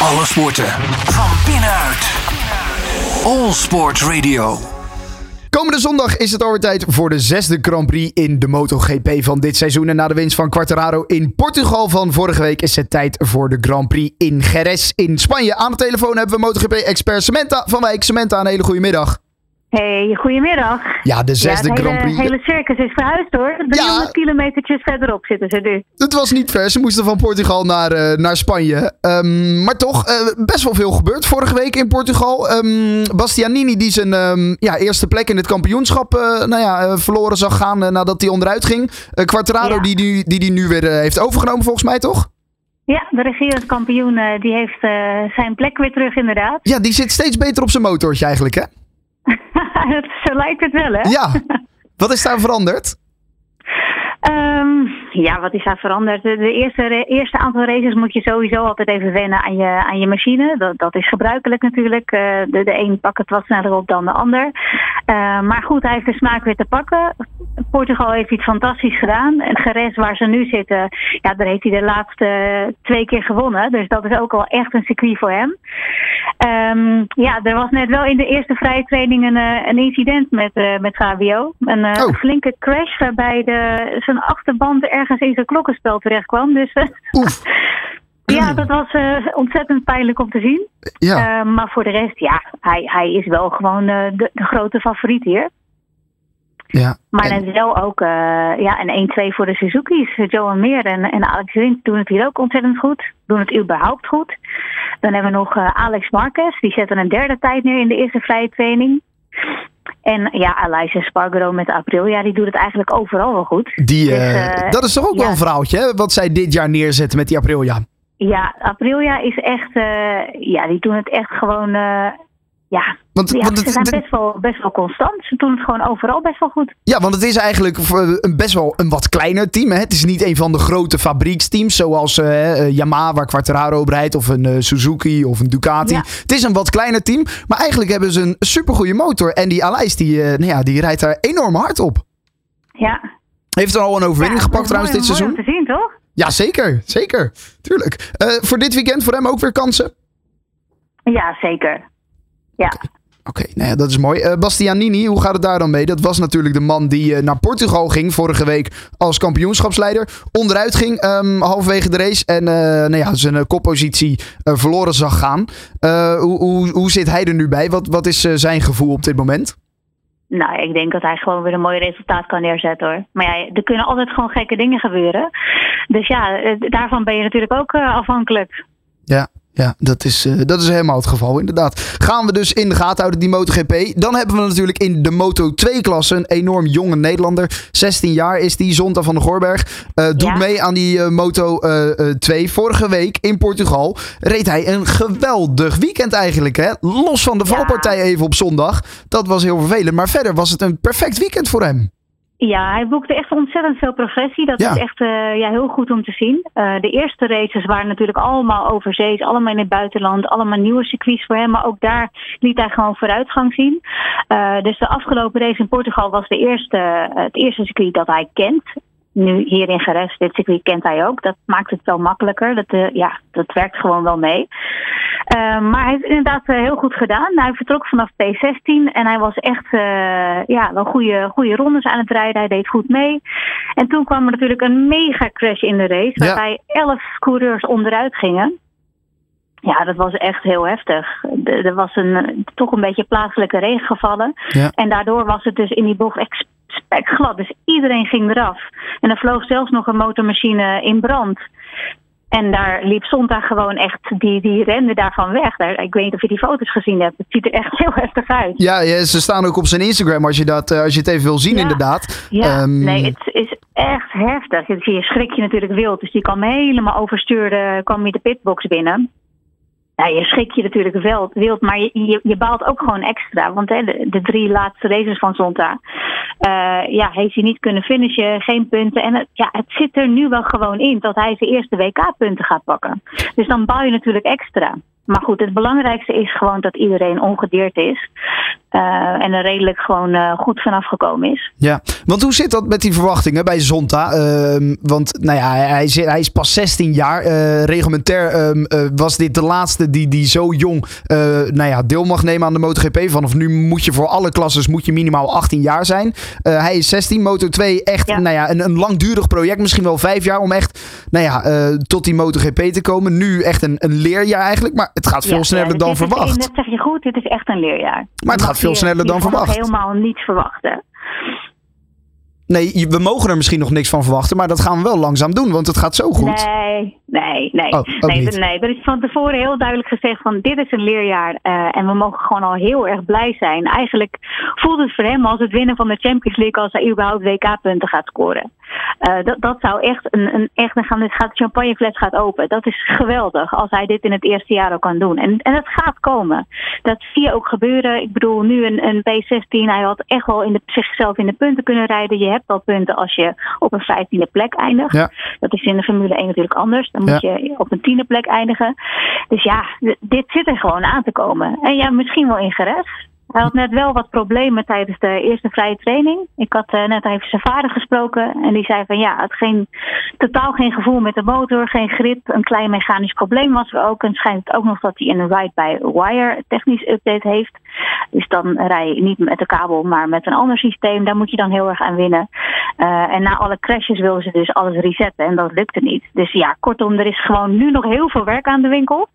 Alle sporten van binnenuit. All Sport Radio. Komende zondag is het alweer tijd voor de zesde Grand Prix in de MotoGP van dit seizoen. En na de winst van Quartararo in Portugal van vorige week is het tijd voor de Grand Prix in Jerez in Spanje. Aan de telefoon hebben we MotoGP-expert Samantha van Wijk. Samantha, een hele goede middag. Hey, goedemiddag. Ja, de zesde ja, het Grand hele, Prix. hele circus is verhuisd hoor. 300 kilometertjes verderop zitten ze nu. Het was niet ver. Ze moesten van Portugal naar, eh, naar Spanje. Ehm, maar toch, eh, best wel veel gebeurd vorige week in Portugal. Ehm, Bastianini die zijn ehm, ja, eerste plek in het kampioenschap eh, nou ja, verloren zag gaan nadat hij onderuit ging. Quartararo Ja. die, die, die die nu weer heeft overgenomen volgens mij, toch? Ja, de regerend kampioen die heeft zijn plek weer terug inderdaad. Ja, die zit steeds beter op zijn motortje eigenlijk, hè? Zo lijkt het wel hè? Ja. Wat is daar veranderd? Ehm, ja, wat is daar veranderd? De, eerste, eerste aantal races moet je sowieso altijd even wennen aan je, aan je machine. Dat, dat is gebruikelijk natuurlijk. Eh, de, de een pakt het wat sneller op dan de ander. Eh, maar goed, hij heeft de smaak weer te pakken. Portugal heeft iets fantastisch gedaan. En Jerez, waar ze nu zitten, ja, daar heeft hij de laatste twee keer gewonnen. Dus dat is ook wel echt een circuit voor hem. Ehm, ja, er was net wel in de eerste vrije training een, eh, een incident met, eh, met Fabio. Een eh, Oh. flinke crash waarbij de, zijn achterband ergens in zijn klokkenspel terecht kwam. Dus Oef. ja, dat was ontzettend pijnlijk om te zien. Ja. Eh, maar voor de rest, ja, hij, hij is wel gewoon de, de grote favoriet hier. Ja. Maar En- net wel ook eh, ja, een 1-2 voor de Suzuki's. Johan Meer en, en Alex Rins doen het hier ook ontzettend goed. Doen het überhaupt goed. Dan hebben we nog eh, Alex Marquez. Die zetten een derde tijd neer in de eerste vrije training. En ja, Elijah Spargaro met de Aprilia, die doet het eigenlijk overal wel goed. Die, Dus, eh, dat is toch ook wel ja. een verhaaltje, hè? Wat zij dit jaar neerzetten met die Aprilia. Ja, Aprilia is echt, ja, die doen het echt gewoon, ja, Want, ja want ze zijn best wel, best wel constant. Ze doen het gewoon overal best wel goed. Ja, want het is eigenlijk een best wel een wat kleiner team. Hè? Het is niet een van de grote fabrieksteams zoals eh, Yamaha waar Quartararo op rijdt of een eh, Suzuki of een Ducati. Ja. Het is een wat kleiner team, maar eigenlijk hebben ze een supergoeie motor. En die Alais die, eh, nou ja, die rijdt daar enorm hard op. Ja. Heeft er al een overwinning Ja, gepakt trouwens dit mooi- seizoen? Mooi om te zien, toch? Ja, zeker. Zeker. Tuurlijk. Voor dit weekend voor hem ook weer kansen? Ja, zeker. Ja. Oké, nou ja, dat is mooi. Eh, Bastianini, hoe gaat het daar dan mee? Dat was natuurlijk de man die eh, naar Portugal ging vorige week als kampioenschapsleider. Onderuit ging ehm, halverwege de race en eh, nou ja, zijn koppositie verloren zag gaan. Hoe, hoe, hoe zit hij er nu bij? Wat, wat is zijn gevoel op dit moment? Nou, ik denk dat hij gewoon weer een mooi resultaat kan neerzetten hoor. Maar ja, er kunnen altijd gewoon gekke dingen gebeuren. Dus ja, daarvan ben je natuurlijk ook afhankelijk. Ja, dat, is, eh, dat is helemaal het geval inderdaad. Gaan we dus in de gaten houden, die MotoGP. Dan hebben we natuurlijk in de Moto2-klasse een enorm jonge Nederlander. 16 jaar is die, Zonta van de Goorberg. Eh, doet Ja. mee aan die eh, Moto2. Vorige week in Portugal reed hij een geweldig weekend eigenlijk. Hè? Los van de valpartij even op zondag. Dat was heel vervelend. Maar verder was het een perfect weekend voor hem. Ja, hij boekte echt ontzettend veel progressie. Dat Ja. is echt eh, ja, heel goed om te zien. Eh, de eerste races waren natuurlijk allemaal overzees, allemaal in het buitenland, allemaal nieuwe circuits voor hem. Maar ook daar liet hij gewoon vooruitgang zien. Eh, dus de afgelopen race in Portugal was de eerste, het eerste circuit dat hij kent. Nu hier in Jerez, dit circuit kent hij ook. Dat maakt het wel makkelijker. Dat, eh, ja, dat werkt gewoon wel mee. Eh, maar hij heeft inderdaad eh, heel goed gedaan. Hij vertrok vanaf P16 en hij was echt eh, ja, wel goede, goede rondes aan het rijden. Hij deed goed mee. En toen kwam er natuurlijk een mega crash in de race, Ja. waarbij elf coureurs onderuit gingen. Ja, dat was echt heel heftig. Er was een, toch een beetje plaatselijke regen gevallen. Ja. En daardoor was het dus in die bocht spekglad. Dus iedereen ging eraf. En er vloog zelfs nog een motormachine in brand. En daar liep Sonta gewoon echt, die, die rende daarvan weg. Daar, ik weet niet of je die foto's gezien hebt. Het ziet er echt heel heftig uit. Ja, ja, ze staan ook op zijn Instagram als je, dat, eh, als je het even wil zien Ja. inderdaad. Ja, Ehm, nee, het is echt heftig. Je, je schrik je natuurlijk wild. Dus die kwam helemaal overstuurde, kwam je de pitbox binnen. Ja, je schrik je natuurlijk wild, wild maar je, je, baalt ook gewoon extra. Want hè, de, de drie laatste races van Zonta, eh, ja, heeft hij niet kunnen finishen, geen punten. En het, ja, het zit er nu wel gewoon in dat hij zijn eerste WK-punten gaat pakken. Dus dan baal je natuurlijk extra. Maar goed, het belangrijkste is gewoon dat iedereen ongedeerd is. Uh, en er redelijk gewoon uh, goed vanaf gekomen is. Ja, want hoe zit dat met die verwachtingen bij Zonta? Uh, want nou ja, hij, hij, is pas 16 jaar. Uh, reglementair ehm, was dit de laatste die, die zo jong nou ja, deel mag nemen aan de MotoGP. Vanaf nu moet je voor alle klasses moet je minimaal 18 jaar zijn. hij is 16, Moto 2 echt ja. Nou ja, een, een langdurig project. Misschien wel vijf jaar om echt nou ja, tot die MotoGP te komen. Nu echt een, een leerjaar eigenlijk. Maar het gaat veel ja, sneller dan verwacht. dat zeg je goed, dit is echt een leerjaar. Maar het gaat veel sneller dan verwacht. helemaal niets verwachten. Nee, we mogen er misschien nog niks van verwachten, maar dat gaan we wel langzaam doen, want het gaat zo goed. Nee, nee, nee. Oh, nee, nee, er is van tevoren heel duidelijk gezegd van dit is een leerjaar uh, en we mogen gewoon al heel erg blij zijn. Eigenlijk voelt het voor hem als het winnen van de Champions League als hij überhaupt WK-punten gaat scoren. Uh, dat, dat zou echt een, een echt, dan gaan, gaat de champagnefles gaat open. Dat is geweldig als hij dit in het eerste jaar ook kan doen. En, en het gaat komen. Dat zie je ook gebeuren. Ik bedoel, nu een, een P16, hij had echt wel in de, zichzelf in de punten kunnen rijden. Je hebt al punten als je op een vijftiende plek eindigt. Ja. Dat is in de Formule 1 natuurlijk anders. Dan moet je op een tiende plek eindigen. Dus ja, dit zit er gewoon aan te komen. En ja, misschien wel in gerecht. Hij had net wel wat problemen tijdens de eerste vrije training. Ik had uh, net even zijn vader gesproken en die zei van ja, het geen, totaal geen gevoel met de motor, geen grip, een klein mechanisch probleem was er ook. En schijnt het ook nog dat hij een ride-by-wire technisch update heeft. Dus dan rij je niet met de kabel, maar met een ander systeem. Daar moet je dan heel erg aan winnen. Uh, en na alle crashes wilden ze dus alles resetten en dat lukte niet. Dus ja, kortom, er is gewoon nu nog heel veel werk aan de winkel.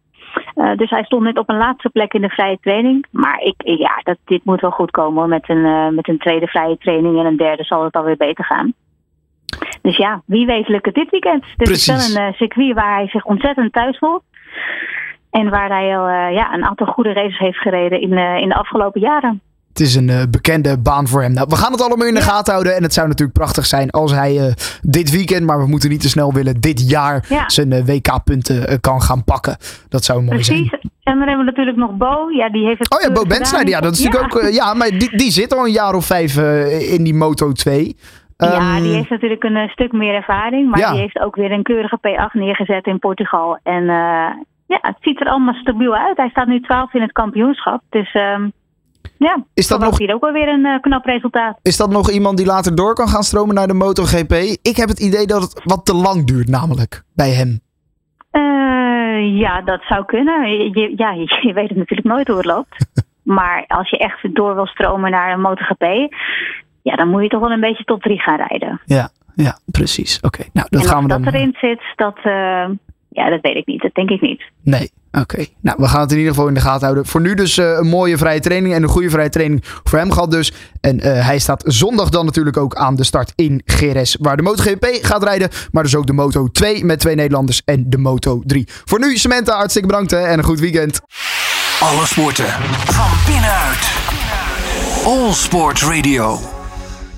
Uh, dus hij stond net op een laatste plek in de vrije training. Maar ik, ja, dat, dit moet wel goed komen. Met een, uh, met een tweede vrije training en een derde zal het alweer beter gaan. Dus ja, wie weet lukt het dit weekend. Dit is wel een uh, circuit waar hij zich ontzettend thuis voelt. En waar hij al ja, een aantal goede races heeft gereden in, in de afgelopen jaren. Het is een uh, bekende baan voor hem. Nou, we gaan het allemaal in de gaten houden. En het zou natuurlijk prachtig zijn als hij uh, dit weekend, maar we moeten niet te snel willen, dit jaar ja. zijn uh, WK-punten kan gaan pakken. Dat zou mooi Precies. zijn. En dan hebben we natuurlijk nog Bo. Ja, die heeft het oh ja, Bo Bensnijder. Ja, dat is natuurlijk ook. ja, maar die, die zit al een jaar of vijf in die Moto 2. Ja, um, die heeft natuurlijk een stuk meer ervaring. Maar die heeft ook weer een keurige P8 neergezet in Portugal. En ja, het ziet er allemaal stabiel uit. Hij staat nu 12 in het kampioenschap. Dus. Um, ja, is dat nog hier ook wel weer een uh, knap resultaat. Is dat nog iemand die later door kan gaan stromen naar de MotoGP? Ik heb het idee dat het wat te lang duurt, namelijk bij hem. Uh, ja, dat zou kunnen. Je, ja, je, weet het natuurlijk nooit hoe het loopt. maar als je echt door wil stromen naar een MotoGP, ja, dan moet je toch wel een beetje top 3 gaan rijden. Ja, ja precies. Oké, nou dat gaan we dan. dat erin zit, dat, uh, ja, dat weet ik niet. Dat denk ik niet. Nee, oké. Nou, we gaan het in ieder geval in de gaten houden. Voor nu dus uh, een mooie vrije training en een goede vrije training voor hem gehad dus. En uh, hij staat zondag dan natuurlijk ook aan de start in GRS, waar de MotoGP gaat rijden. Maar dus ook de Moto 2 met twee Nederlanders en de Moto 3. Voor nu, Samantha, hartstikke bedankt hè, en een goed weekend. Alle sporten van binnenuit. All Sport Radio.